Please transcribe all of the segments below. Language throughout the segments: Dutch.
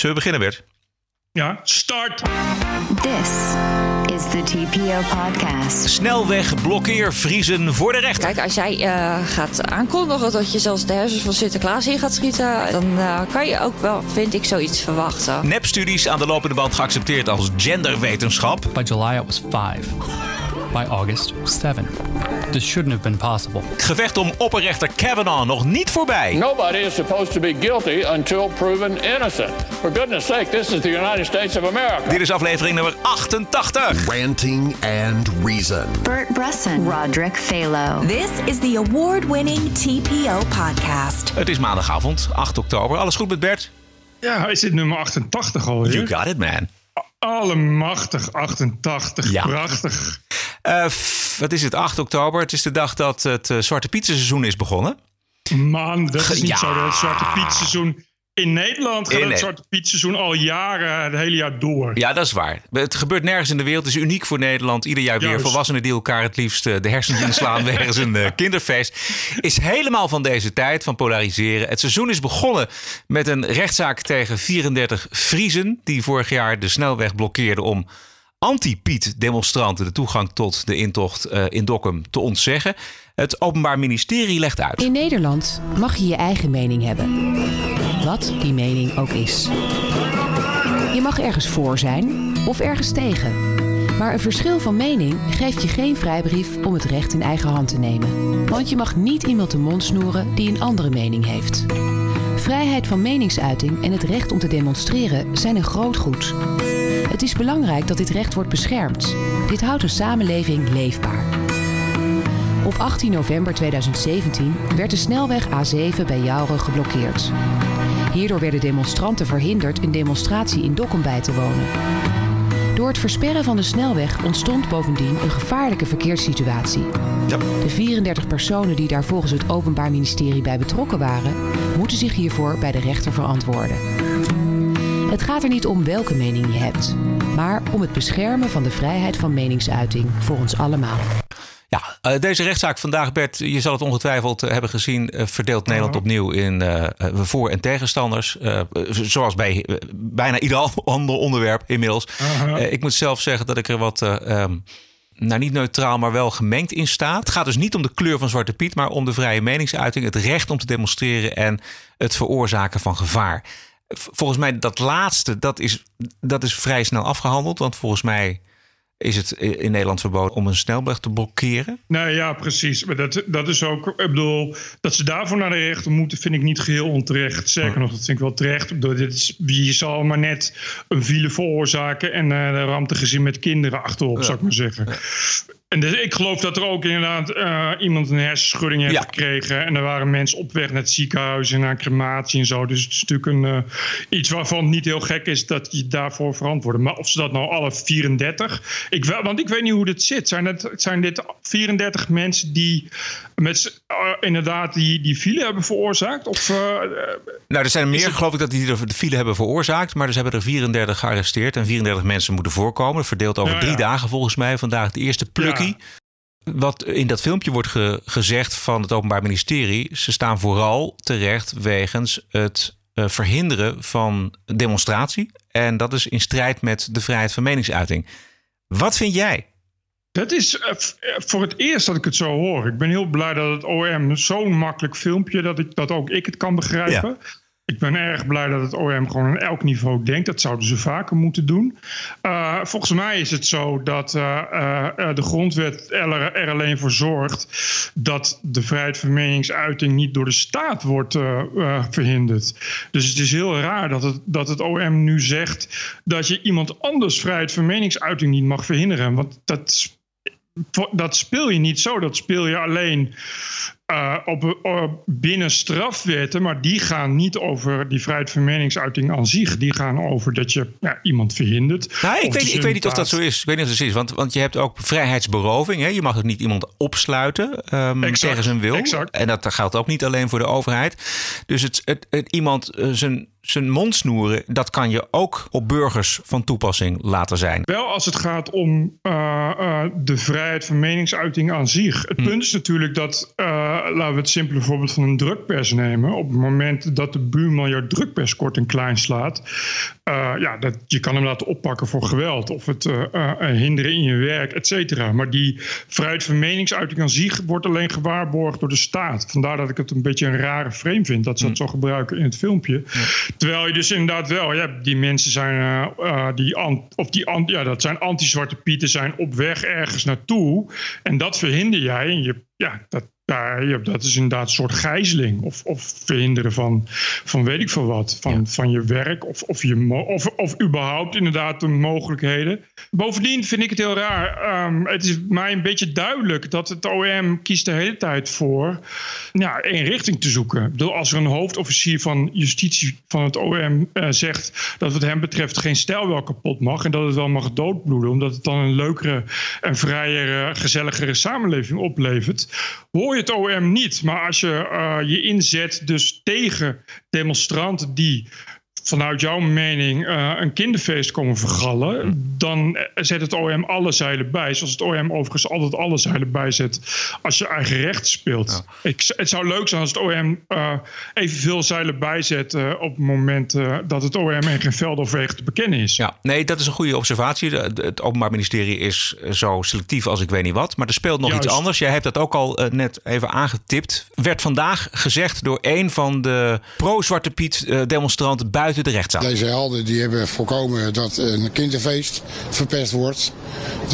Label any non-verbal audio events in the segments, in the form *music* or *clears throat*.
Zullen we beginnen, Bert? Ja, start! This is the TPO podcast. Snelweg blokkeer vriezen voor de rechter. Kijk, als jij eh, gaat aankondigen dat je zelfs de hersens van Sinterklaas in gaat schieten, dan eh, kan je ook wel, vind ik, zoiets verwachten. Nepstudies aan de lopende band geaccepteerd als genderwetenschap. By July, it was five. By August, seven. This shouldn't have been possible. Gevecht om opperrechter Kavanaugh nog niet voorbij. Nobody is supposed to be guilty until proven innocent. For goodness sake, this is the United States of America. Dit is aflevering nummer 88. Ranting and Reason. Bert Bresson, Roderick Phalo. This is the award winning TPO podcast. Het is maandagavond, 8 oktober. Alles goed met Bert? Ja, is dit nummer 88 alweer? You got it, man. Allemachtig 88, Ja. prachtig. Eh, f- wat is het, 8 oktober? Het is de dag dat het eh, Zwarte Pietsenseizoen is begonnen. Man, dat is niet Ja. zo dat het Zwarte Piet seizoen... In Nederland gaat In het Zwarte Piet seizoen al jaren, het hele jaar door. Ja, dat is waar. Het gebeurt nergens in de wereld. Het is uniek voor Nederland. Ieder jaar weer volwassenen die elkaar het liefst eh, de hersens inslaan *laughs* wegens een eh, kinderfeest. Is helemaal van deze tijd, van polariseren. Het seizoen is begonnen met een rechtszaak tegen 34 Friezen... die vorig jaar de snelweg blokkeerden om anti-Piet-demonstranten... de toegang tot de intocht eh, in Dokkum te ontzeggen. Het Openbaar Ministerie legt uit. In Nederland mag je je eigen mening hebben. Wat die mening ook is. Je mag ergens voor zijn of ergens tegen. Maar een verschil van mening geeft je geen vrijbrief om het recht in eigen hand te nemen. Want je mag niet iemand de mond snoeren die een andere mening heeft. Vrijheid van meningsuiting en het recht om te demonstreren zijn een groot goed. Het is belangrijk dat dit recht wordt beschermd. Dit houdt een samenleving leefbaar. Op 18 november 2017 werd de snelweg A7 bij Jouren geblokkeerd. Hierdoor werden demonstranten verhinderd een demonstratie in Dokkum bij te wonen. Door het versperren van de snelweg ontstond bovendien een gevaarlijke verkeerssituatie. De 34 personen die daar volgens het Openbaar Ministerie bij betrokken waren, moeten zich hiervoor bij de rechter verantwoorden. Het gaat er niet om welke mening je hebt, maar om het beschermen van de vrijheid van meningsuiting voor ons allemaal. Ja, eh, deze rechtszaak vandaag, Bert, je zal het ongetwijfeld eh, hebben gezien, eh, verdeelt Nederland opnieuw in voor- en tegenstanders. Eh, zoals bij bijna *laughs* ieder ander onderwerp inmiddels. Eh, ik moet zelf zeggen dat ik er wat, eh, ehm, nou niet neutraal, maar wel gemengd in sta. Het gaat dus niet om de kleur van Zwarte Piet, maar om de vrije meningsuiting, het recht om te demonstreren en het veroorzaken van gevaar. Volgens mij dat laatste, dat is, dat is vrij snel afgehandeld, want volgens mij is het in Nederland verboden om een snelweg te blokkeren. Nee, ja, precies. Maar dat, dat is ook, ik bedoel, dat ze daarvoor naar de rechter moeten, vind ik niet geheel onterecht. Zeker nog, dat vind ik wel terecht. Dit is, je zal maar net een file veroorzaken en ramt een gezin met kinderen achterop, zou ik maar zeggen. En dus ik geloof dat er ook inderdaad eh, iemand een hersenschudding heeft Ja. gekregen. En er waren mensen op weg naar het ziekenhuis en naar crematie en zo. Dus het is natuurlijk een, eh, iets waarvan het niet heel gek is dat je daarvoor verantwoordt. Maar of ze dat nou alle 34... Ik, wel- want ik weet niet hoe dit zit. Zijn, het, zijn dit 34 mensen die met, eh, inderdaad die, die file hebben veroorzaakt? Of, Nou, er zijn er meer, het- geloof ik, dat die de file hebben veroorzaakt. Maar dus hebben er 34 gearresteerd en 34 mensen moeten voorkomen. Verdeeld over Ja, drie ja. dagen volgens mij. Vandaag de eerste Wat in dat filmpje wordt ge- gezegd van het Openbaar Ministerie. Ze staan vooral terecht wegens het eh, verhinderen van demonstratie. En dat is in strijd met de vrijheid van meningsuiting. Wat vind jij? Dat is eh, eh, voor het eerst dat ik het zo hoor. Ik ben heel blij dat het OM zo'n makkelijk filmpje, dat, ik, dat ook ik het kan begrijpen. Ik ben erg blij dat het OM gewoon aan elk niveau denkt. Dat zouden ze vaker moeten doen. Eh, volgens mij is het zo dat eh, eh, de grondwet er, er alleen voor zorgt dat de vrijheid van meningsuiting niet door de staat wordt verhinderd. Dus het is heel raar dat het, dat het OM nu zegt dat je iemand anders vrijheid van meningsuiting niet mag verhinderen. Want dat dat speel je niet zo. Dat speel je alleen eh, op, op- binnen strafwetten. Maar die gaan niet over die vrijheid van meningsuiting aan zich. Die gaan over dat je ja, iemand verhindert. Nou, ik weet, dus ik weet niet of dat zo is. Ik weet niet of dat zo is. Want, want je hebt ook vrijheidsberoving. Hè? Je mag ook niet iemand opsluiten Exact, tegen zijn wil. exact. En dat geldt ook niet alleen voor de overheid. Dus het, het, het- iemand eh, zijn, zijn mond snoeren, dat kan je ook op burgers van toepassing laten zijn. Wel als het gaat om eh, de vrijheid van meningsuiting aan zich. Hm. Het punt is natuurlijk dat laten we het simpele voorbeeld van een drukpers nemen. Op het moment dat de buurman jouw drukpers kort en klein slaat, uh, ja, dat, je kan hem laten oppakken voor geweld of het uh, hinderen in je werk, et cetera. Maar die vrijheid van meningsuiting aan zich wordt alleen gewaarborgd door de staat. Vandaar dat ik het een beetje een rare frame vind dat ze dat mm. zo gebruiken in het filmpje. Terwijl je dus inderdaad wel, ja, die mensen zijn, die, of die, ja, dat zijn anti-zwarte pieten, zijn op weg ergens naartoe. En dat verhinder jij. En je, ja, dat, daar, dat is inderdaad een soort gijzeling of, of verhinderen van, van weet ik veel wat. Van, van je werk of, of, je, of, of überhaupt inderdaad de mogelijkheden. Bovendien vind ik het heel raar. Um, het is mij een beetje duidelijk dat het OM kiest de hele tijd voor ja, één richting te zoeken. Ik bedoel, als er een hoofdofficier van justitie van het OM uh, zegt dat wat hem betreft geen stijl wel kapot mag en dat het wel mag doodbloeden, omdat het dan een leukere en vrijere, gezelligere samenleving oplevert, hoor je het OM niet. Maar als je uh, je inzet dus tegen demonstranten die vanuit jouw mening uh, een kinderfeest komen vergallen, hm. dan zet het OM alle zeilen bij. Zoals het OM overigens altijd alle zeilen bijzet als je eigen recht speelt. Ik, het zou leuk zijn als het OM uh, evenveel zeilen bijzet uh, op het moment dat het OM en geen veld of wegen te bekennen is. Ja, nee, dat is een goede observatie. Het Openbaar Ministerie is zo selectief als ik weet niet wat. Maar er speelt nog iets anders. Jij hebt dat ook al net even aangetipt. Werd vandaag gezegd door een van de pro-Zwarte Piet demonstranten buiten de rechtszaal. Deze helden die hebben voorkomen dat een kinderfeest verpest wordt.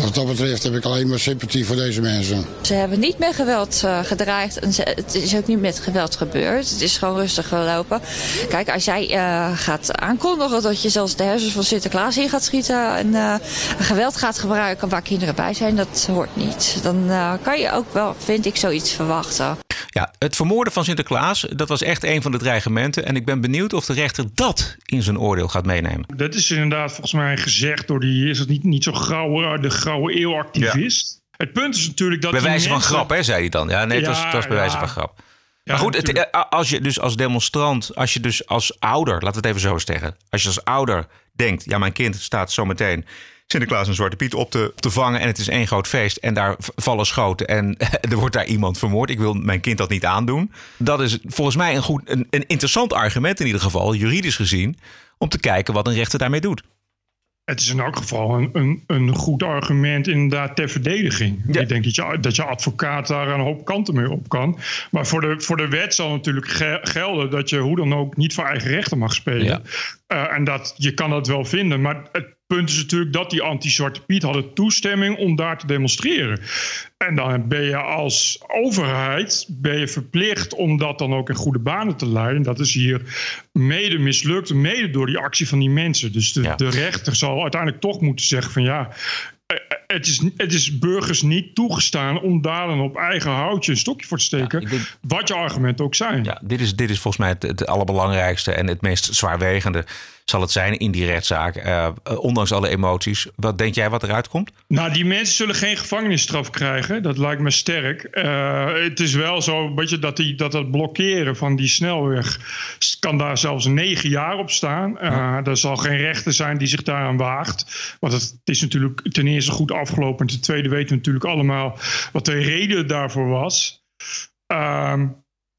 Wat dat betreft heb ik alleen maar sympathie voor deze mensen. Ze hebben niet met geweld uh, gedreigd. En het is ook niet met geweld gebeurd. Het is gewoon rustig gelopen. Kijk, als jij uh, gaat aankondigen dat je zelfs de hersens van Sinterklaas in gaat schieten... en uh, geweld gaat gebruiken waar kinderen bij zijn, dat hoort niet. Dan kan je ook wel, vind ik, zoiets verwachten. Ja, het vermoorden van Sinterklaas, dat was echt een van de dreigementen. En ik ben benieuwd of de rechter dat in zijn oordeel gaat meenemen. Dat is inderdaad volgens mij gezegd door die, is het niet, niet zo grauwe, de grauwe eeuwactivist. Het punt is natuurlijk dat. Bij wijze van grap, hè, zei hij dan. Ja, nee, het, was, het was bij wijze van grap. maar goed, het, eh, als je dus als demonstrant, als je dus als ouder, laten we het even zo zeggen. Als je als ouder denkt, ja, mijn kind staat zo meteen Sinterklaas en Zwarte Piet op te, te vangen. En het is één groot feest. En daar vallen schoten. En *laughs* er wordt daar iemand vermoord. Ik wil mijn kind dat niet aandoen. Dat is volgens mij een, goed, een, een interessant argument in ieder geval, juridisch gezien. Om te kijken wat een rechter daarmee doet. Het is in elk geval een, een, een goed argument inderdaad ter verdediging. Ik denk dat je, dat je advocaat daar een hoop kanten mee op kan. Maar voor de, voor de wet zal natuurlijk gelden dat je hoe dan ook niet voor eigen rechten mag spelen. Uh, en dat, je kan dat wel vinden. Maar het punt is natuurlijk dat die anti-Zwarte Piet hadden toestemming om daar te demonstreren. En dan ben je als overheid ben je verplicht om dat dan ook in goede banen te leiden. Dat is hier mede mislukt, mede door die actie van die mensen. Dus de, de rechter zal uiteindelijk toch moeten zeggen van ja, eh, eh, het is, het is burgers niet toegestaan om daar dan op eigen houtje een stokje voor te steken. wat je argumenten ook zijn. Ja, dit is, dit is volgens mij het, het allerbelangrijkste en het meest zwaarwegende zal het zijn in die rechtszaak. Uh, ondanks alle emoties. Wat denk jij wat eruit komt? Nou, die mensen zullen geen gevangenisstraf krijgen. Dat lijkt me sterk. Uh, het is wel zo weet je, dat, die, dat het blokkeren van die snelweg... kan daar zelfs negen jaar op staan. Uh, er zal geen rechter zijn die zich daaraan waagt. Want het, is natuurlijk ten eerste goed afgelopen. En ten tweede weten we natuurlijk allemaal wat de reden daarvoor was. Uh,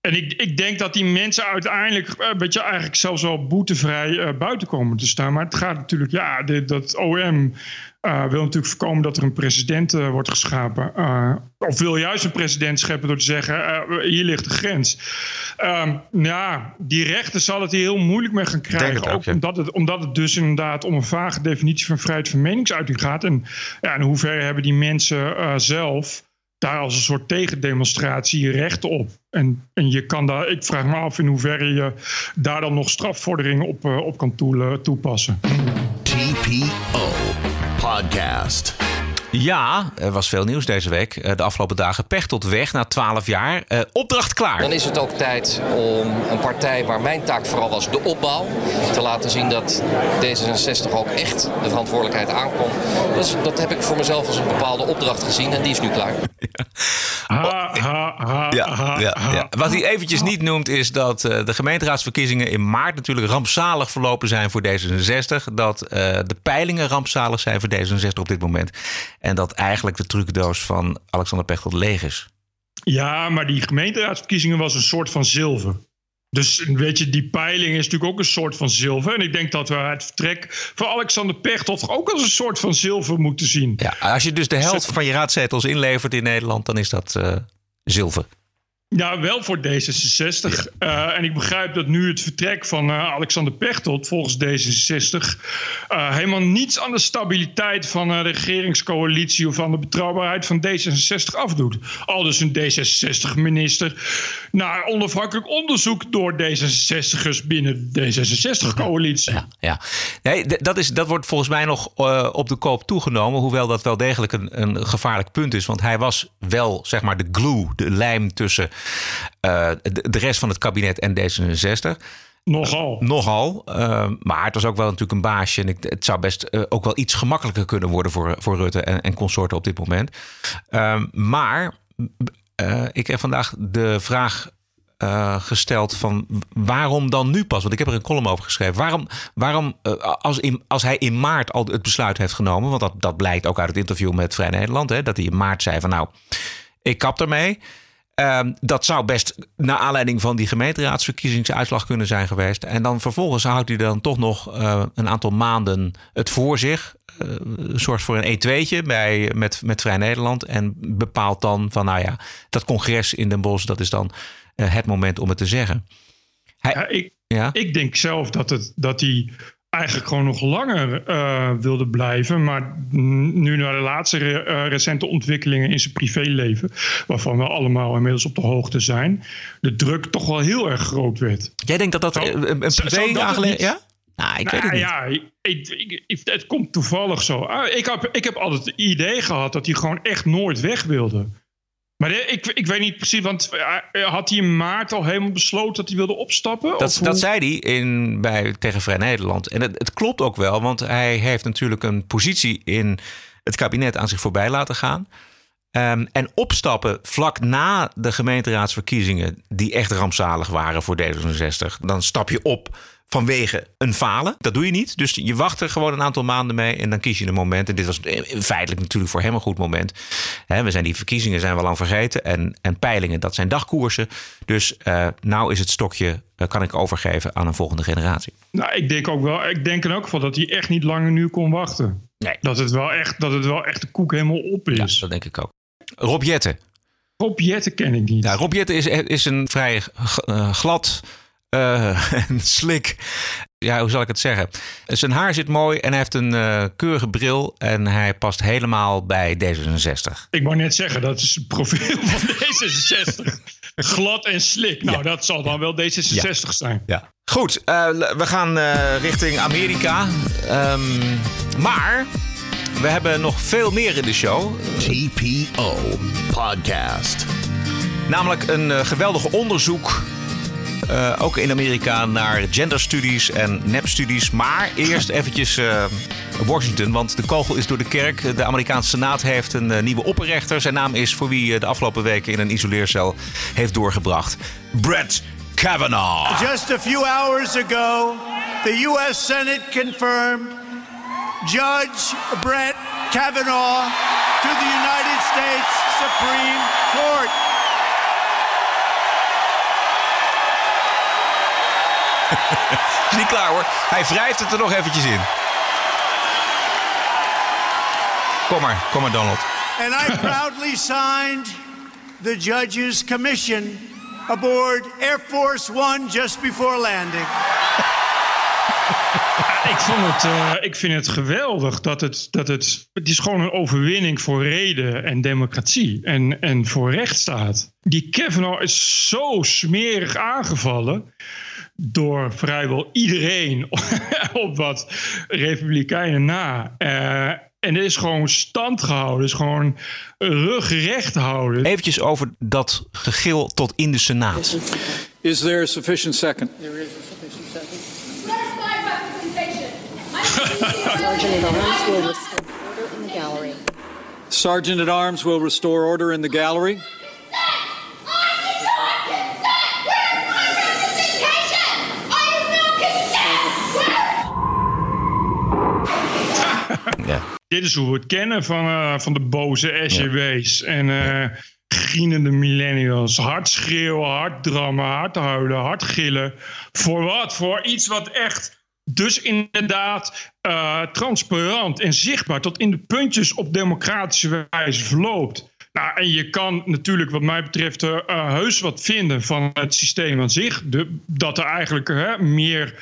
en ik, ik denk dat die mensen uiteindelijk een eh, beetje eigenlijk zelfs wel boetevrij uh, buiten komen te staan. Maar het gaat natuurlijk, ja, dit, dat OM uh, wil natuurlijk voorkomen dat er een president uh, wordt geschapen. of wil juist een president scheppen door te zeggen, hier ligt de grens. Um, ja, die rechten zal het hier heel moeilijk mee gaan krijgen. Ook, ook ja. omdat, het, omdat het dus inderdaad om een vage definitie van vrijheid van meningsuiting gaat. En ja, in hoeverre hebben die mensen zelf daar als een soort tegendemonstratie recht op. En, en je kan daar, ik vraag me af in hoeverre je daar dan nog strafvorderingen op, uh, op kan toepassen. TPO Podcast. Ja, er was veel nieuws deze week. Eh, de afgelopen dagen Pechtold weg na 12 jaar. Uh, opdracht klaar. Dan is het ook tijd om een partij waar mijn taak vooral was de opbouw... te laten zien dat D66 ook echt de verantwoordelijkheid aankomt. Dus dat heb ik voor mezelf als een bepaalde opdracht gezien en die is nu klaar. *laughs* Ha, ha, ha, ja, ja, ja. Wat hij eventjes niet noemt is dat uh, de gemeenteraadsverkiezingen in maart natuurlijk rampzalig verlopen zijn voor D66. Dat uh, de peilingen rampzalig zijn voor D66 op dit moment. En dat eigenlijk de trucendoos van Alexander Pechtold leeg is. Ja, maar die gemeenteraadsverkiezingen was een soort van zilver. Dus weet je, die peiling is natuurlijk ook een soort van zilver. En ik denk dat we het vertrek van Alexander Pechtold ook als een soort van zilver moeten zien. Ja, als je dus de helft van je raadzetels inlevert in Nederland, dan is dat uh, zilver. Ja, wel voor D66. Uh, en ik begrijp dat nu het vertrek van uh, Alexander Pechtold volgens D66 uh, helemaal niets aan de stabiliteit van de regeringscoalitie of aan de betrouwbaarheid van D66 afdoet. Al dus een D66-minister naar onafhankelijk onderzoek door D66'ers binnen de D66-coalitie. Ja, ja, Nee, dat, is, dat wordt volgens mij nog op de koop toegenomen, hoewel dat wel degelijk een, een gevaarlijk punt is. Want hij was wel, zeg maar, de glue, de lijm tussen de, de, rest van het kabinet en D66. Nogal. Uh, nogal. Uh, maar het was ook wel natuurlijk een baasje. En ik, het zou best ook wel iets gemakkelijker kunnen worden voor, voor Rutte en, en consorten op dit moment. Ehm, maar ik heb vandaag de vraag gesteld van waarom dan nu pas? Want ik heb er een column over geschreven. Waarom, waarom als, in, als hij in maart al het besluit heeft genomen... want dat, dat blijkt ook uit het interview met Vrij Nederland... Hè, dat hij in maart zei van nou, ik kap ermee... Um, dat zou best naar aanleiding van die gemeenteraadsverkiezingsuitslag kunnen zijn geweest. En dan vervolgens houdt hij dan toch nog uh, een aantal maanden het voor zich. Uh, zorgt voor een E2'tje bij, met, met Vrij Nederland. En bepaalt dan van, nou ja, dat congres in Den Bosch, dat is dan uh, het moment om het te zeggen. Hij, ja, ik, ja? ik denk zelf dat, het, dat hij eigenlijk gewoon nog langer uh, wilde blijven. Maar nu naar de laatste re uh, recente ontwikkelingen in zijn privéleven, waarvan we allemaal inmiddels op de hoogte zijn, de druk toch wel heel erg groot werd. Jij denkt dat dat zo, een, een privé aangelegenheid ja? Nou, ik nou, weet het niet. Ja, ik, ik, ik, het komt toevallig zo. Ah, ik, heb, ik heb altijd het idee gehad dat hij gewoon echt nooit weg wilde. Maar ik, ik weet niet precies, want eh, had hij in maart al helemaal besloten dat hij wilde opstappen? Dat, dat zei hij in, bij, tegen Vrij Nederland. En het, het, klopt ook wel, want hij heeft natuurlijk een positie in het kabinet aan zich voorbij laten gaan. Um, en opstappen vlak na de gemeenteraadsverkiezingen, die echt rampzalig waren voor D66, dan stap je op vanwege een falen. Dat doe je niet. Dus je wacht er gewoon een aantal maanden mee en dan kies je een moment. En dit was feitelijk natuurlijk voor hem een goed moment. we zijn die verkiezingen zijn we lang vergeten. En, en peilingen, dat zijn dagkoersen. Dus uh, nou is het stokje, uh, kan ik overgeven aan een volgende generatie. Nou, ik denk ook wel, ik denk in elk geval dat hij echt niet langer nu kon wachten. Nee. Dat het wel echt, dat het wel echt de koek helemaal op is. Ja, dat denk ik ook. Rob Jetten. Rob Jetten ken ik niet. Ja, Rob Jetten is, is een vrij glad *laughs* uh, en slik. Ja, hoe zal ik het zeggen? Zijn haar zit mooi en hij heeft een uh, keurige bril. En hij past helemaal bij D66. Ik wou net zeggen, dat is het profiel van *laughs* D66. Glad en slik. Nou, ja. dat zal dan wel D66 ja. zijn. Ja. Goed, uh, we gaan richting Amerika. Um, maar we hebben nog veel meer in de show. TPO Podcast. Namelijk een geweldig onderzoek uh, ook in Amerika naar genderstudies en nepstudies. Maar eerst eventjes uh, Washington, want de kogel is door de kerk. De Amerikaanse Senaat heeft een uh, nieuwe opperrechter. Zijn naam is voor wie de afgelopen weken in een isoleercel heeft doorgebracht. Brett Kavanaugh. Just a few hours ago, the U.S. Senate confirmed Judge Brett Kavanaugh to the United States Supreme Court. Is niet klaar hoor. Hij wrijft het er nog eventjes in. Kom maar, kom maar Donald. And I proudly signed the judge's commission aboard Air Force One just before landing. *laughs* ik, vond het, uh, ik vind het geweldig dat het, dat het. Het is gewoon een overwinning voor reden en democratie. En, en voor rechtsstaat. Die Kavanaugh is zo smerig aangevallen door vrijwel iedereen *laughs* op wat republikeinen na. Uh, en er is gewoon stand gehouden, is gewoon rugrecht houden. Eventjes over dat gegil tot in de Senaat. Is there a sufficient second? There is a sufficient second. Where's my representation? Sergeant at Arms will restore order in the gallery. Sergeant at Arms will restore order in the gallery. Dit is hoe we het kennen van, uh, van de boze SJW's. En uh, grienende millennials. Hard schreeuwen, hard drammen, hard huilen, hard gillen. Voor wat? Voor iets wat echt dus inderdaad uh, transparant en zichtbaar tot in de puntjes op democratische wijze verloopt. Nou, en je kan natuurlijk, wat mij betreft, uh, heus wat vinden van het systeem aan zich. De, dat er eigenlijk uh, meer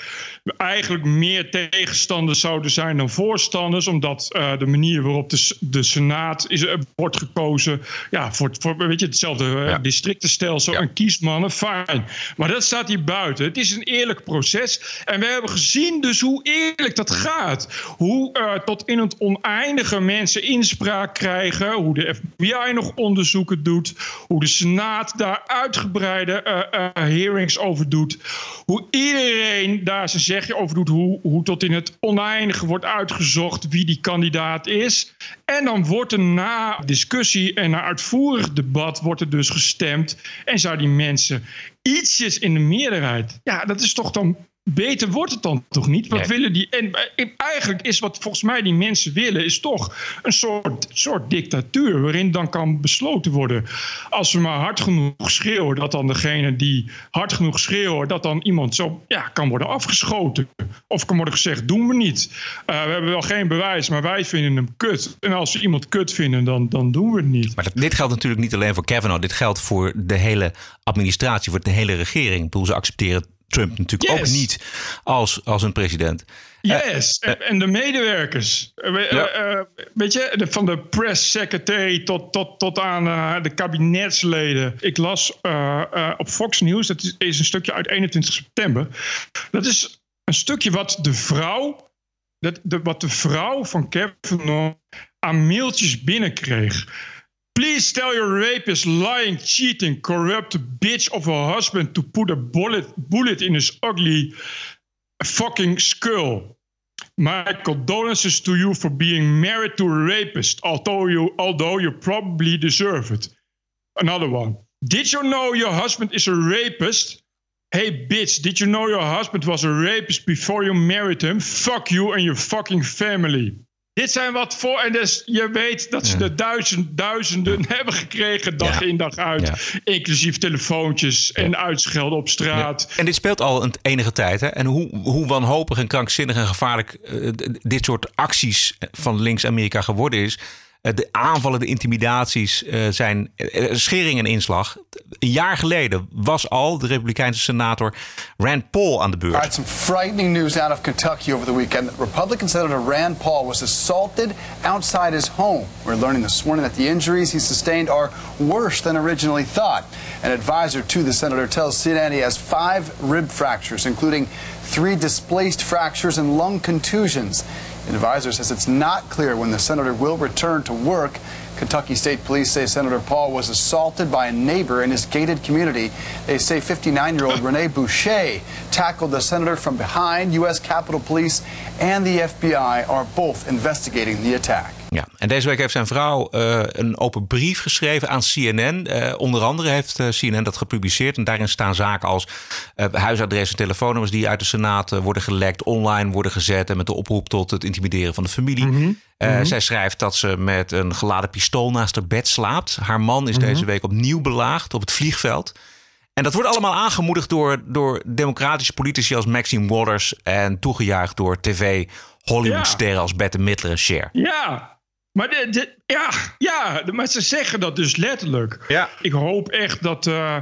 eigenlijk meer tegenstanders zouden zijn dan voorstanders. Omdat uh, de manier waarop de, de Senaat is, uh, wordt gekozen. Ja, voor, voor weet je, hetzelfde ja. districtenstelsel ja. en kiesmannen. Fijn. Maar dat staat hier buiten. Het is een eerlijk proces. En we hebben gezien dus hoe eerlijk dat gaat. Hoe tot in het oneindige mensen inspraak krijgen. Hoe de FBI nog onderzoeken doet. Hoe de Senaat daar uitgebreide hearings over doet. Hoe iedereen daar zijn zegje over doet hoe, hoe tot in het oneindige wordt uitgezocht wie die kandidaat is. En dan wordt er na discussie en na uitvoerig debat wordt er dus gestemd. En zou die mensen ietsjes in de meerderheid. Ja, dat is toch dan beter wordt het dan toch niet? Wat willen die? En eigenlijk is wat volgens mij die mensen willen, is toch een soort, soort dictatuur. Waarin dan kan besloten worden. Als we maar hard genoeg schreeuwen, dat dan degene die hard genoeg schreeuwen, dat dan iemand zo ja, kan worden afgeschoten. Of kan worden gezegd: doen we niet. Uh, we hebben wel geen bewijs, maar wij vinden hem kut. En als we iemand kut vinden, dan, dan doen we het niet. Maar dat, dit geldt natuurlijk niet alleen voor Kavanaugh. Dit geldt voor de hele administratie, voor de hele regering. Ik bedoel, ze accepteren Trump natuurlijk yes. ook niet als, als een president. Yes, uh, uh, en de medewerkers. Ja. weet je, de, van de press secretary tot, tot, tot aan de kabinetsleden. Ik las op Fox News, dat is, is, een stukje uit 21 september. Dat is een stukje wat de vrouw, dat, de, wat de vrouw van Kavanaugh aan mailtjes binnenkreeg. Please tell your rapist, lying, cheating, corrupt bitch of a husband to put a bullet, bullet in his ugly fucking skull. My condolences to you for being married to a rapist, although you, although you probably deserve it. Another one. Did you know your husband is a rapist? Hey bitch, did you know your husband was a rapist before you married him? Fuck you and your fucking family. Dit zijn wat voor. En dus je weet dat ze ja. er duizend, duizenden ja. hebben gekregen, dag ja. in dag uit. Inclusief telefoontjes en uitschelden op straat. En dit speelt al een enige tijd. Hè? En hoe, hoe wanhopig en krankzinnig en gevaarlijk uh, dit soort acties van links-Amerika geworden is. De aanvallen, de intimidaties uh, zijn schering en inslag. Een jaar geleden was al de Republikeinse senator Rand Paul aan de beurt. Right, some frightening news out of Kentucky over the weekend. Republican Senator Rand Paul was assaulted outside his home. We're learning this morning that the injuries he sustained are worse than originally thought. An advisor to the senator tells CNN he has five rib fractures, including three displaced fractures and lung contusions. The advisor says it's not clear when the senator will return to work. Kentucky State Police say Senator Paul was assaulted by a neighbor in his gated community. They say 59 year old Rene Boucher tackled the senator from behind. U.S. Capitol Police and the FBI are both investigating the attack. En deze week heeft zijn vrouw uh, een open brief geschreven aan CNN. Uh, onder andere heeft uh, CNN dat gepubliceerd. En daarin staan zaken als huisadressen, telefoonnummers die uit de Senaat worden gelekt, online worden gezet. En met de oproep tot het intimideren van de familie. Mm -hmm. Mm -hmm. Zij schrijft dat ze met een geladen pistool naast haar bed slaapt. Haar man is mm -hmm. deze week opnieuw belaagd op het vliegveld. En dat wordt allemaal aangemoedigd door, door democratische politici als Maxine Waters. En toegejuicht door tv Hollywoodsterren ja. als Bette Midler en Cher. Ja, maar de, de, ja, ja, maar ze zeggen dat dus letterlijk. Ja. Ik hoop echt dat, uh,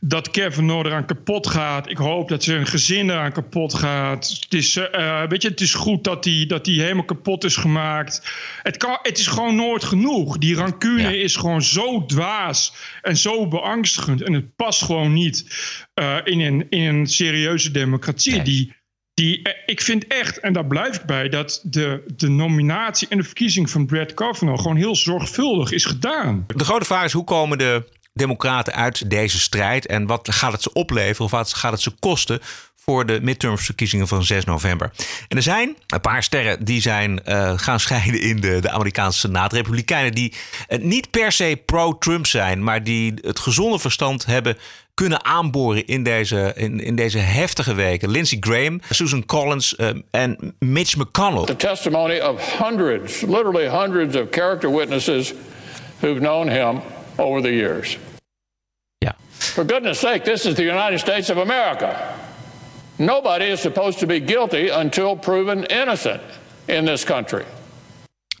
dat Kevin eraan kapot gaat. Ik hoop dat zijn gezin eraan kapot gaat. Het is, uh, weet je, het is goed dat hij dat die helemaal kapot is gemaakt. Het, kan, het is gewoon nooit genoeg. Die rancune ja. is gewoon zo dwaas en zo beangstigend. En het past gewoon niet uh, in, een, in een serieuze democratie. Nee. Die die, ik vind echt, en daar blijf ik bij, dat de, de nominatie en de verkiezing van Brett Kavanaugh gewoon heel zorgvuldig is gedaan. De grote vraag is: hoe komen de Democraten uit deze strijd en wat gaat het ze opleveren of wat gaat het ze kosten? Voor de midtermsverkiezingen van 6 november. En er zijn een paar sterren die zijn uh, gaan *laughs* scheiden in de, de Amerikaanse Senaat. Republikeinen die uh, niet per se pro-Trump zijn, maar die het gezonde verstand hebben kunnen aanboren in deze, in, in deze heftige weken. Lindsey Graham, Susan Collins um, en Mitch McConnell. The testimony of hundreds, literally hundreds of character witnesses who've known him over the years. Yeah. For goodness sake, this is the United States of America. Nobody is supposed to be guilty until proven innocent in this country.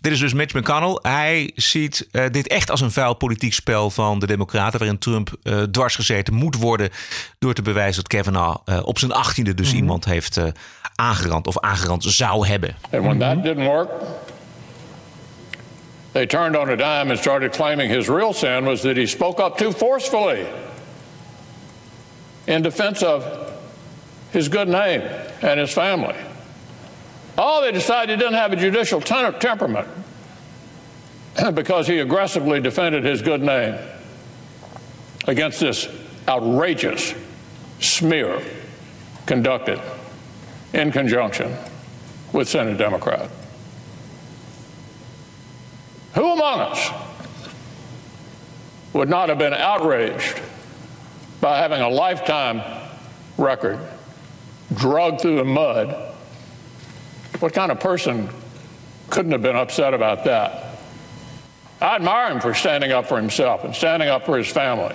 Dit is dus Mitch McConnell. Hij ziet uh, dit echt als een vuil politiek spel van de Democraten, waarin Trump uh, dwars gezeten moet worden door te bewijzen dat Kavanaugh uh, op zijn achttiende dus mm -hmm. iemand heeft aangerand of aangerand zou hebben. And when that didn't work, they turned on a dime and started claiming his real sin was that he spoke up too forcefully in defense of his good name and his family. Oh, they decided he didn't have a judicial ten- temperament *clears throat* because he aggressively defended his good name against this outrageous smear conducted in conjunction with Senate Democrat. Who among us would not have been outraged by having a lifetime record dragged through the mud? What kind of person couldn't have been upset about that? I admire him for standing up for himself and standing up for his family.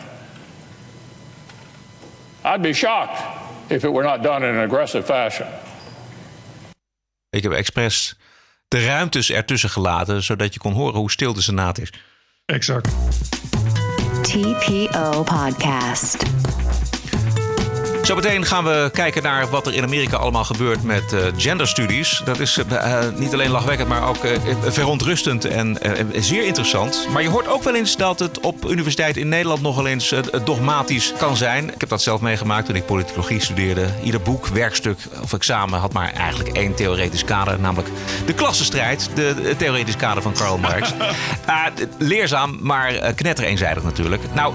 I'd be shocked if it were not done in an aggressive fashion. Ik heb expres de ruimtes ertussen gelaten, zodat je kon horen hoe stil de Senaat is. Exact. TPO Podcast. Zometeen gaan we kijken naar wat er in Amerika allemaal gebeurt met uh, genderstudies. Dat is uh, niet alleen lachwekkend, maar ook uh, verontrustend en zeer interessant. Maar je hoort ook wel eens dat het op universiteit in Nederland nogal eens dogmatisch kan zijn. Ik heb dat zelf meegemaakt toen ik politicologie studeerde. Ieder boek, werkstuk of examen had maar eigenlijk één theoretisch kader, namelijk de klassenstrijd, de, de theoretisch kader van Karl Marx. *laughs* leerzaam, maar knetter eenzijdig natuurlijk. Nou,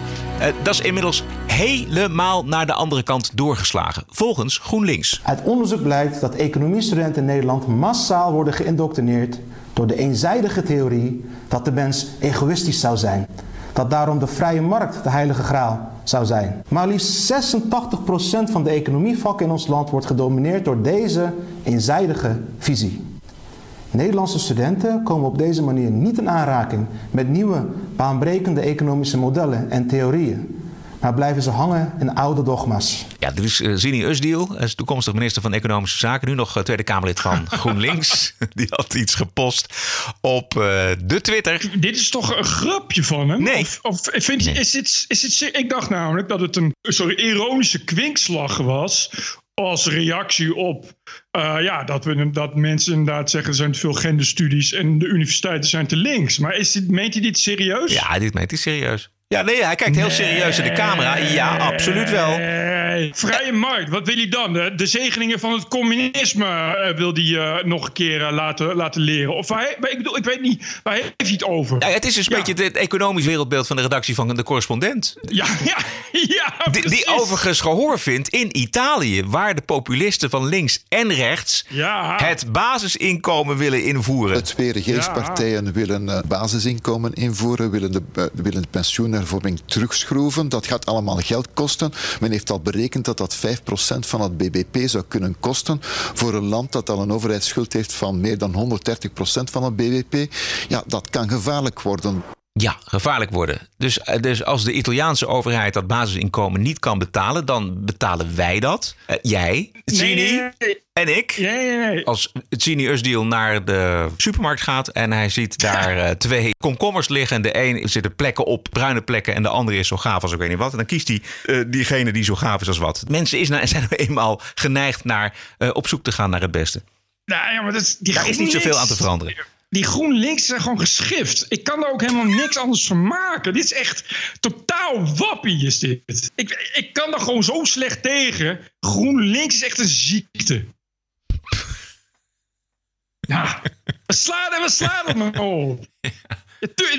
dat is inmiddels helemaal naar de andere kant volgens GroenLinks. Uit onderzoek blijkt dat economiestudenten in Nederland massaal worden geïndoctrineerd door de eenzijdige theorie dat de mens egoïstisch zou zijn. Dat daarom de vrije markt de heilige graal zou zijn. Maar liefst 86% van de economievakken in ons land wordt gedomineerd door deze eenzijdige visie. Nederlandse studenten komen op deze manier niet in aanraking met nieuwe baanbrekende economische modellen en theorieën maar blijven ze hangen in oude dogma's. Ja, dit is uh, Zini Usdiel, hij is toekomstig minister van Economische Zaken, nu nog uh, Tweede Kamerlid van *laughs* GroenLinks. *laughs* Die had iets gepost op uh, de Twitter. Dit is toch een grapje van hem? Nee. Of, of vind je, nee. is, dit, is dit, ik dacht namelijk dat het een sorry, ironische kwinkslag was als reactie op uh, ja, dat, we, dat mensen inderdaad zeggen er zijn te veel genderstudies en de universiteiten zijn te links. Maar is dit, meent hij dit serieus? Ja, dit meent hij serieus. Ja, nee, hij kijkt heel nee. serieus in de camera. Ja, absoluut wel. Vrije markt, wat wil hij dan? De, de zegeningen van het communisme uh, wil hij uh, nog een keer uh, laten, laten leren. Of hij, ik bedoel, ik weet niet, waar heeft hij het over? Ja, het is dus een ja. beetje het economisch wereldbeeld van de redactie van de correspondent. Ja, *laughs* ja, ja. Die, die overigens gehoor vindt in Italië, waar de populisten van links en rechts ja. het basisinkomen willen invoeren. De twee regeringspartijen ja. willen basisinkomen invoeren, willen de, willen de pensioenhervorming terugschroeven. Dat gaat allemaal geld kosten. Men heeft al berekend dat dat 5% van het bbp zou kunnen kosten voor een land dat al een overheidsschuld heeft van meer dan 130% van het bbp. Ja, dat kan gevaarlijk worden. Ja, gevaarlijk worden. Dus, dus als de Italiaanse overheid dat basisinkomen niet kan betalen, dan betalen wij dat. Uh, jij, Gini nee, nee, nee. en ik. Als Gini Usdeal naar de supermarkt gaat en hij ziet daar uh, twee komkommers liggen. En de een zitten plekken op, bruine plekken, en de andere is zo gaaf als ik weet niet wat. En dan kiest hij uh, diegene die zo gaaf is als wat. Mensen is nou, *laughs* zijn nou eenmaal geneigd naar op zoek te gaan naar het beste. Nou ja, maar dat is, die daar is niet zoveel aan te veranderen die GroenLinks zijn gewoon geschift. Ik kan er ook helemaal niks anders van maken. Dit is echt totaal wappie is dit. Ik, ik kan er gewoon zo slecht tegen. GroenLinks is echt een ziekte. Ja, we slaan en we slaan op. *laughs*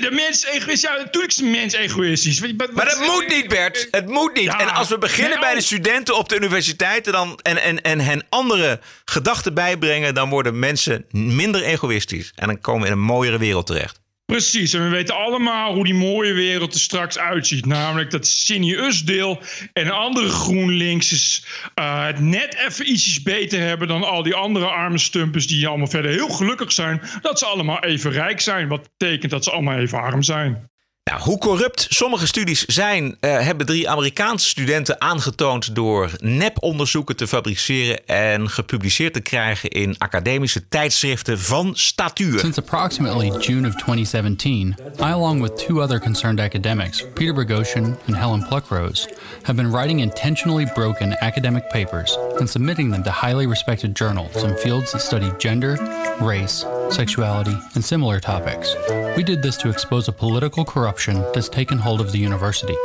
De mens egoïstisch. Ja, natuurlijk is de mens egoïstisch. Maar, dat moet niet, Bert. Het moet niet. Ja, en als we beginnen bij de studenten op de universiteiten dan, en, en, en hen andere gedachten bijbrengen, dan worden mensen minder egoïstisch. En dan komen we in een mooiere wereld terecht. Precies, en we weten allemaal hoe die mooie wereld er straks uitziet. Namelijk dat Sinius-deel en andere GroenLinksers uh, het net even ietsjes beter hebben dan al die andere arme stumpers die allemaal verder heel gelukkig zijn dat ze allemaal even rijk zijn. Wat betekent dat ze allemaal even arm zijn. Nou, hoe corrupt sommige studies zijn, eh, hebben drie Amerikaanse studenten aangetoond door neponderzoeken te fabriceren en gepubliceerd te krijgen in academische tijdschriften van statuur. Since approximately June of 2017, I, along with two other concerned academics, Peter Boghossian and Helen Pluckrose, have been writing intentionally broken academic papers and submitting them to highly respected journals in fields that study gender, race, sexuality, and similar topics. We did this to expose a political corruption that's taken hold of the university.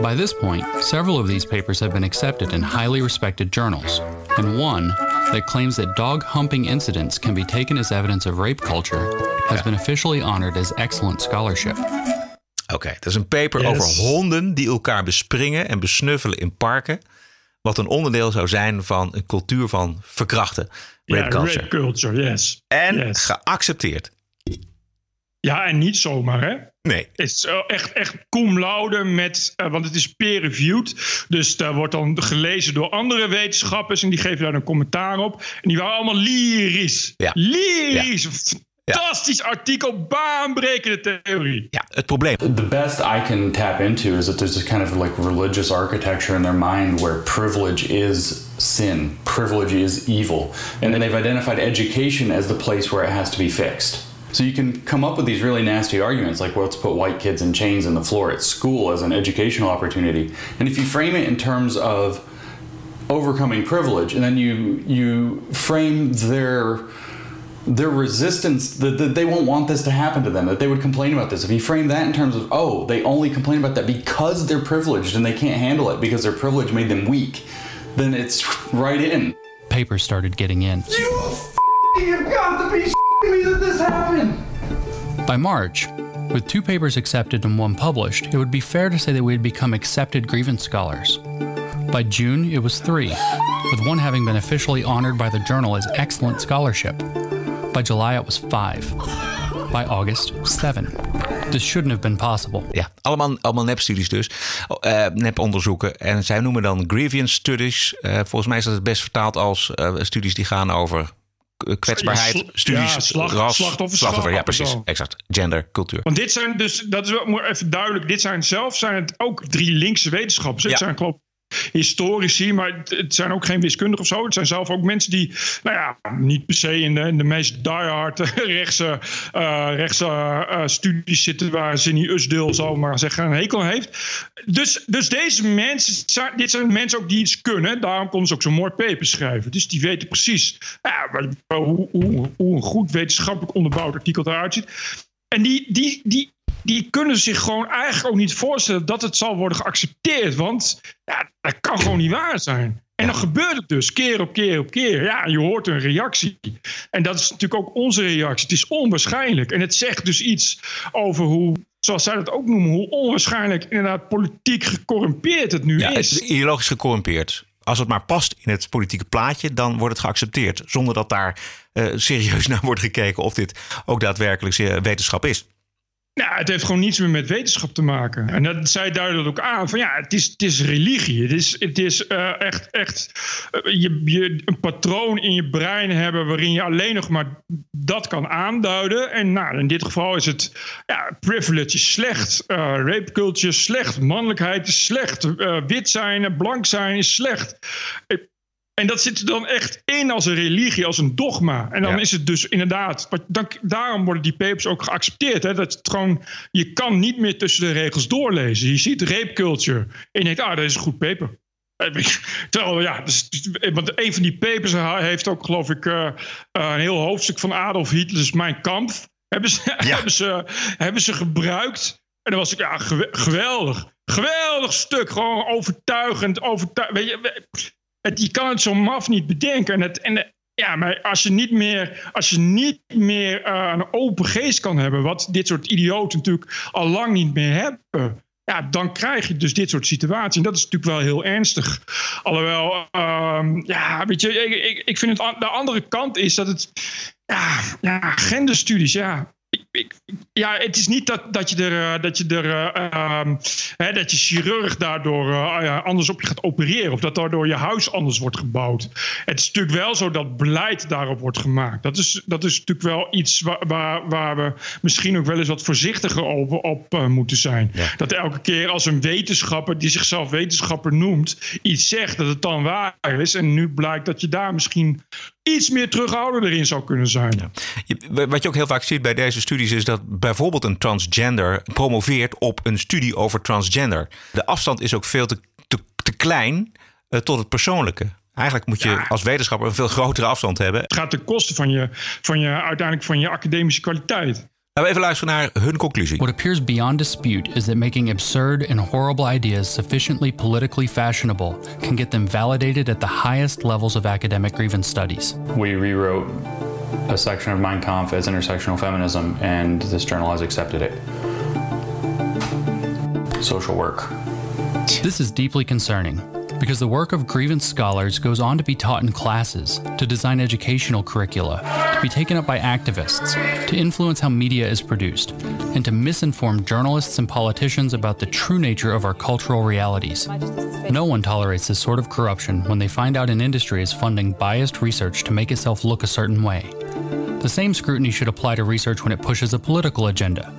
By this point, several of these papers have been accepted in highly respected journals, and one that claims that dog humping incidents can be taken as evidence of rape culture has been officially honored as excellent scholarship. Oké, dat is een paper Yes. over honden die elkaar bespringen en besnuffelen in parken. Wat een onderdeel zou zijn van een cultuur van verkrachten. Ja, Rape culture. rape culture, yes. En Yes. geaccepteerd. Ja, en niet zomaar, hè? Nee. Het is eh, echt, echt cum laude met, eh, want het is peer-reviewed. Dus daar wordt dan gelezen door andere wetenschappers en die geven daar een commentaar op. En die waren allemaal lyrisch. Ja. Lyrisch. Fantastisch artikel, baanbrekende theorie. Ja, het probleem. The best I can tap into is that there's this kind of like religious architecture in their mind where privilege is sin, privilege is evil. And then they've identified education as the place where it has to be fixed. So you can come up with these really nasty arguments like, well, let's put white kids in chains on the floor at school as an educational opportunity. And if you frame it in terms of overcoming privilege, and then you you frame their their resistance that, that they won't want this to happen to them that they would complain about this if you frame that in terms of oh they only complain about that because they're privileged and they can't handle it because their privilege made them weak then it's right in Papers started getting in. you've got to be me that this happened By March, with two papers accepted and one published, it would be fair to say that we had become accepted grievance scholars. By June, it was three, with one having been officially honored by the journal as excellent scholarship. By July, it was five. By August, seven. This shouldn't have been possible. Ja, allemaal, allemaal nepstudies dus. Eh neponderzoeken. En zij noemen dan grievance studies. Eh, volgens mij is dat het best vertaald als eh, studies die gaan over kwetsbaarheid. Ja, sla- studies, ja, slag- ras, slachtofferschap Ja, precies. zo. Exact. Gender, cultuur. Want dit zijn dus, dat is wel even duidelijk, dit zijn zelf zijn het ook drie linkse wetenschappers. Ja. zijn geloof historici, maar het, zijn ook geen wiskundigen of zo. Het zijn zelf ook mensen die, nou ja, niet per se in de, de meest diehard *laughs* rechtse, eh, rechtse eh, studies zitten waar Zinni Usdil, zal ik maar zeggen, een hekel heeft. Dus, dus deze mensen, dit zijn mensen ook die iets kunnen. Daarom konden ze ook zo'n mooi paper schrijven. Dus die weten precies ja, hoe, hoe, hoe een goed wetenschappelijk onderbouwd artikel eruit ziet. En die, die, die, die kunnen zich gewoon eigenlijk ook niet voorstellen dat het zal worden geaccepteerd. Want ja, dat kan gewoon niet waar zijn. En dan gebeurt het dus keer op keer op keer. Ja, je hoort een reactie. En dat is natuurlijk ook onze reactie. Het is onwaarschijnlijk. En het zegt dus iets over hoe, zoals zij dat ook noemen, hoe onwaarschijnlijk inderdaad politiek gecorrumpeerd het nu Ja, het is. is ideologisch gecorrumpeerd. Als het maar past in het politieke plaatje, dan wordt het geaccepteerd. Zonder dat daar eh, serieus *laughs* naar wordt gekeken of dit ook daadwerkelijk zeer wetenschap is. Nou, het heeft gewoon niets meer met wetenschap te maken. En dat, zij duiden ook aan. Van ja, het is, het is religie. Het is, het is eh, echt, echt eh, je, je, een patroon in je brein hebben... waarin je alleen nog maar dat kan aanduiden. En nou, in dit geval is het... Ja, privilege slecht. eh, rape culture is slecht. Mannelijkheid is slecht. wit zijn, blank zijn is slecht. En dat zit er dan echt in als een religie, als een dogma. En dan is het dus inderdaad. Dan, daarom worden die papers ook geaccepteerd. Hè? Dat het gewoon, je kan niet meer tussen de regels doorlezen. Je ziet rape culture. En je denkt, ah, dat is een goed paper. Eh, Terwijl, ja, dus, want een van die papers heeft ook, geloof ik, eh, eh, een heel hoofdstuk van Adolf Hitler's Mijn Kamp. Hebben ze, *laughs* hebben, ze, hebben ze gebruikt. En dan was ik, ja, gewe- geweldig. Geweldig stuk. Gewoon overtuigend. overtuigend. Weet je, je kan het zo maf niet bedenken. En het, en ja, maar als je niet meer, als je niet meer eh, een open geest kan hebben, wat dit soort idioten natuurlijk al lang niet meer hebben. Ja, dan krijg je dus dit soort situaties. En dat is natuurlijk wel heel ernstig. Alhoewel, ehm, ja, weet je, ik, ik, ik vind het de andere kant is dat het, ja, genderstudies, ja. Ik, ja, het is niet dat, dat je er, eh, dat je er, eh, ehm, hè, dat je chirurg daardoor eh, anders op je gaat opereren. Of dat daardoor je huis anders wordt gebouwd. Het is natuurlijk wel zo dat beleid daarop wordt gemaakt. Dat is, dat is natuurlijk wel iets waar, waar, waar we misschien ook wel eens wat voorzichtiger over op eh, moeten zijn. Dat elke keer als een wetenschapper die zichzelf wetenschapper noemt, iets zegt dat het dan waar is. En nu blijkt dat je daar misschien iets meer terughoudender in zou kunnen zijn. Je- Wat je ook heel vaak ziet bij deze studies is dat bijvoorbeeld een transgender promoveert op een studie over transgender. De afstand is ook veel te, te, te klein eh, tot het persoonlijke. Eigenlijk moet je als wetenschapper een veel grotere afstand hebben. Het gaat ten koste van je, van je, uiteindelijk van je academische kwaliteit. Laten we even luisteren naar hun conclusie. What appears beyond dispute is that making absurd and horrible ideas sufficiently politically fashionable can get them validated at the highest levels of academic grievance studies. We rewrote a section of Mein Kampf as intersectional feminism, and this journal has accepted it. Social work. This is deeply concerning because the work of grievance scholars goes on to be taught in classes, to design educational curricula, to be taken up by activists, to influence how media is produced, and to misinform journalists and politicians about the true nature of our cultural realities. No one tolerates this sort of corruption when they find out an industry is funding biased research to make itself look a certain way. The same scrutiny should apply to research when it pushes a political agenda.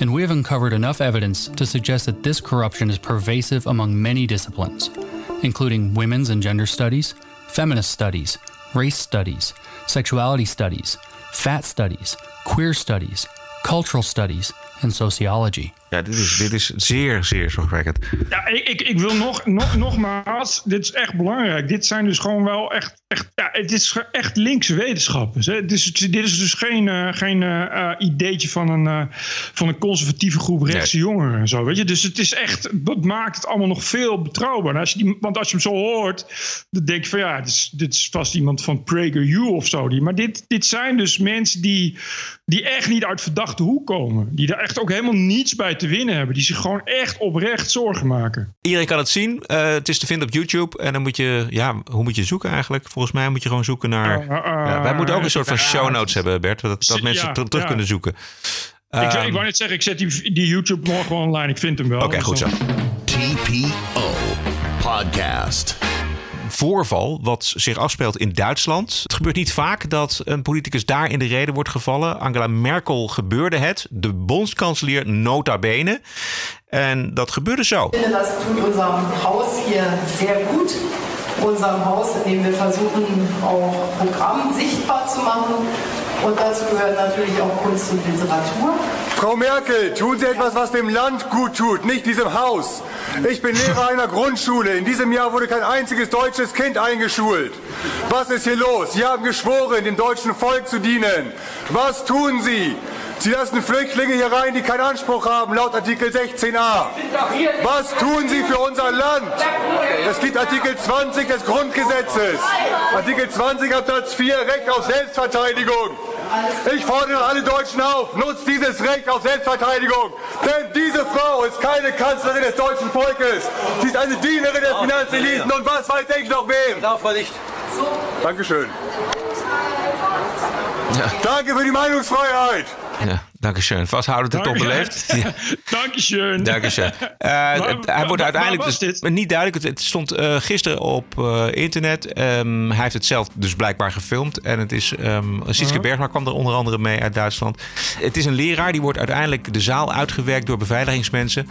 And we have uncovered enough evidence to suggest that this corruption is pervasive among many disciplines, including women's and gender studies, feminist studies, race studies, sexuality studies, fat studies, queer studies, cultural studies, and sociology. Ja, dit is, dit is zeer, zeer zorgwekkend. Ja, ik, ik, ik wil nog, nog, nogmaals, dit is echt belangrijk. Dit zijn dus gewoon wel echt, echt ja, het is echt linkse wetenschappers. Hè. Dit, is, dit is dus geen, eh, geen eh, eh, ideetje van een, van een conservatieve groep rechtse jongeren en zo. Weet je? Dus het is echt, dat maakt het allemaal nog veel betrouwbaarder. Als je die, want als je hem zo hoort, dan denk je van ja, dit is, dit is vast iemand van PragerU of zo. Die, maar dit, dit zijn dus mensen die, die echt niet uit verdachte hoek komen. Die daar echt ook helemaal niets bij te winnen hebben. Die zich gewoon echt oprecht zorgen maken. Iedereen kan het zien. Eh, het is te vinden op YouTube. En dan moet je, ja, hoe moet je zoeken eigenlijk? Volgens mij moet je gewoon zoeken naar. Uh, uh, ja, wij moeten ook een soort van show notes hebben, Bert. Dat, dat mensen ter- terug ja. kunnen zoeken. ik, Ehm, ik wou net zeggen, ik zet die, die YouTube morgen online. Ik vind hem wel. Oké, goed zo. TPO Podcast. Voorval wat zich afspeelt in Duitsland. Het gebeurt niet vaak dat een politicus daar in de reden wordt gevallen. Angela Merkel gebeurde het, de bondskanselier nota bene. En dat gebeurde zo. Ich finde, das tut unserem Haus hier sehr gut. Unserem Haus, in dem wir versuchen, auch Programm sichtbar zu machen. Und dazu gehört natürlich auch Kunst und Literatur. Frau Merkel, tun Sie etwas, was dem Land gut tut, nicht diesem Haus. Ich bin Lehrer einer Grundschule. In diesem Jahr wurde kein einziges deutsches Kind eingeschult. Was ist hier los? Sie haben geschworen, dem deutschen Volk zu dienen. Was tun Sie? Sie lassen Flüchtlinge hier rein, die keinen Anspruch haben, laut Artikel 16a. Was tun Sie für unser Land? Es gibt Artikel 20 des Grundgesetzes. Artikel 20 Absatz 4, Recht auf Selbstverteidigung. Ich fordere alle Deutschen auf, nutzt dieses Recht auf Selbstverteidigung. Denn diese Frau ist keine Kanzlerin des deutschen Volkes. Sie ist eine Dienerin der Finanzeliten und was weiß ich noch wem. Dankeschön. Danke für die Meinungsfreiheit. Ja, dankeschön. Vasthouden tot onbeleefd. *laughs* Ja. Dankeschön. Dankeschön. Eh, *laughs* het- hij wordt uiteindelijk dus, niet duidelijk. Het, stond eh, gisteren op eh, internet. Ehm, hij heeft het zelf dus blijkbaar gefilmd. En het is ehm Sietske Uh-huh. Bergma kwam er onder andere mee uit Duitsland. Het is een leraar die wordt uiteindelijk de zaal uitgewerkt door beveiligingsmensen.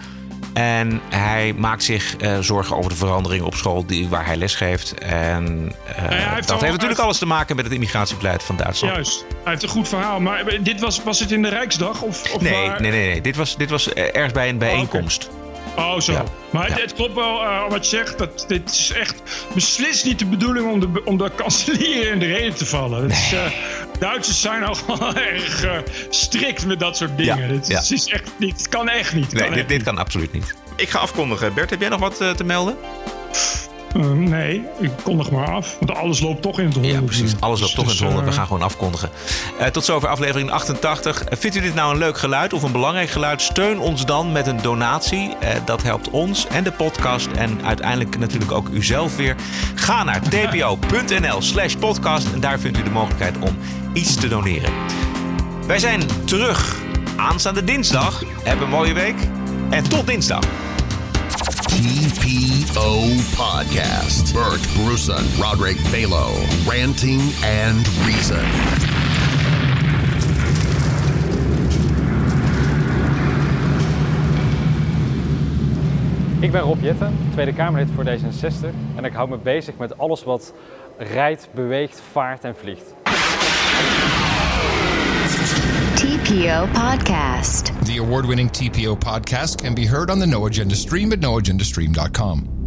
En hij maakt zich eh, zorgen over de veranderingen op school die, waar hij lesgeeft. En eh, hij heeft dat al- heeft natuurlijk alles te maken met het immigratiebeleid van Duitsland. Juist. Hij heeft een goed verhaal. Maar dit was, was het in de Rijksdag? Of, of Nee, waar? nee, nee, nee. Dit was, dit was eh, ergens bij een bijeenkomst. Oh, zo. Ja. Maar het, het klopt wel eh, wat je zegt. Dat, dit is echt beslist niet de bedoeling om de, om de kanselier in de reden te vallen. Het is, eh, Duitsers zijn al *laughs* erg eh, strikt met dat soort dingen. Ja, Dit, ja. is- echt niet, het kan echt niet. Het Nee, kan dit, echt dit kan absoluut niet. Ik ga afkondigen. Bert, heb jij nog wat te melden? Eh, nee, ik kondig maar af. Want alles loopt toch in het honderd. Ja, precies. Alles loopt toch in Dus, het honderd. We eh, gaan gewoon afkondigen. Eh, tot zover aflevering 88. Eh, vindt u dit nou een leuk geluid of een belangrijk geluid? Steun ons dan met een donatie. Dat helpt ons en de podcast en uiteindelijk natuurlijk ook uzelf weer. Ga naar *laughs* tpo.nl slash podcast en daar vindt u de mogelijkheid om iets te doneren. Wij zijn terug aanstaande dinsdag. Heb een mooie week. En tot dinsdag. TPO Podcast. Bert Bruson, Roderick Balo. Ranting and Reason. Ik ben Rob Jetten, Tweede Kamerlid voor D66 en ik hou me bezig met alles wat rijdt, beweegt, vaart en vliegt. TPO Podcast. The award winning TPO podcast can be heard on the No Agenda stream at noagendastream.com.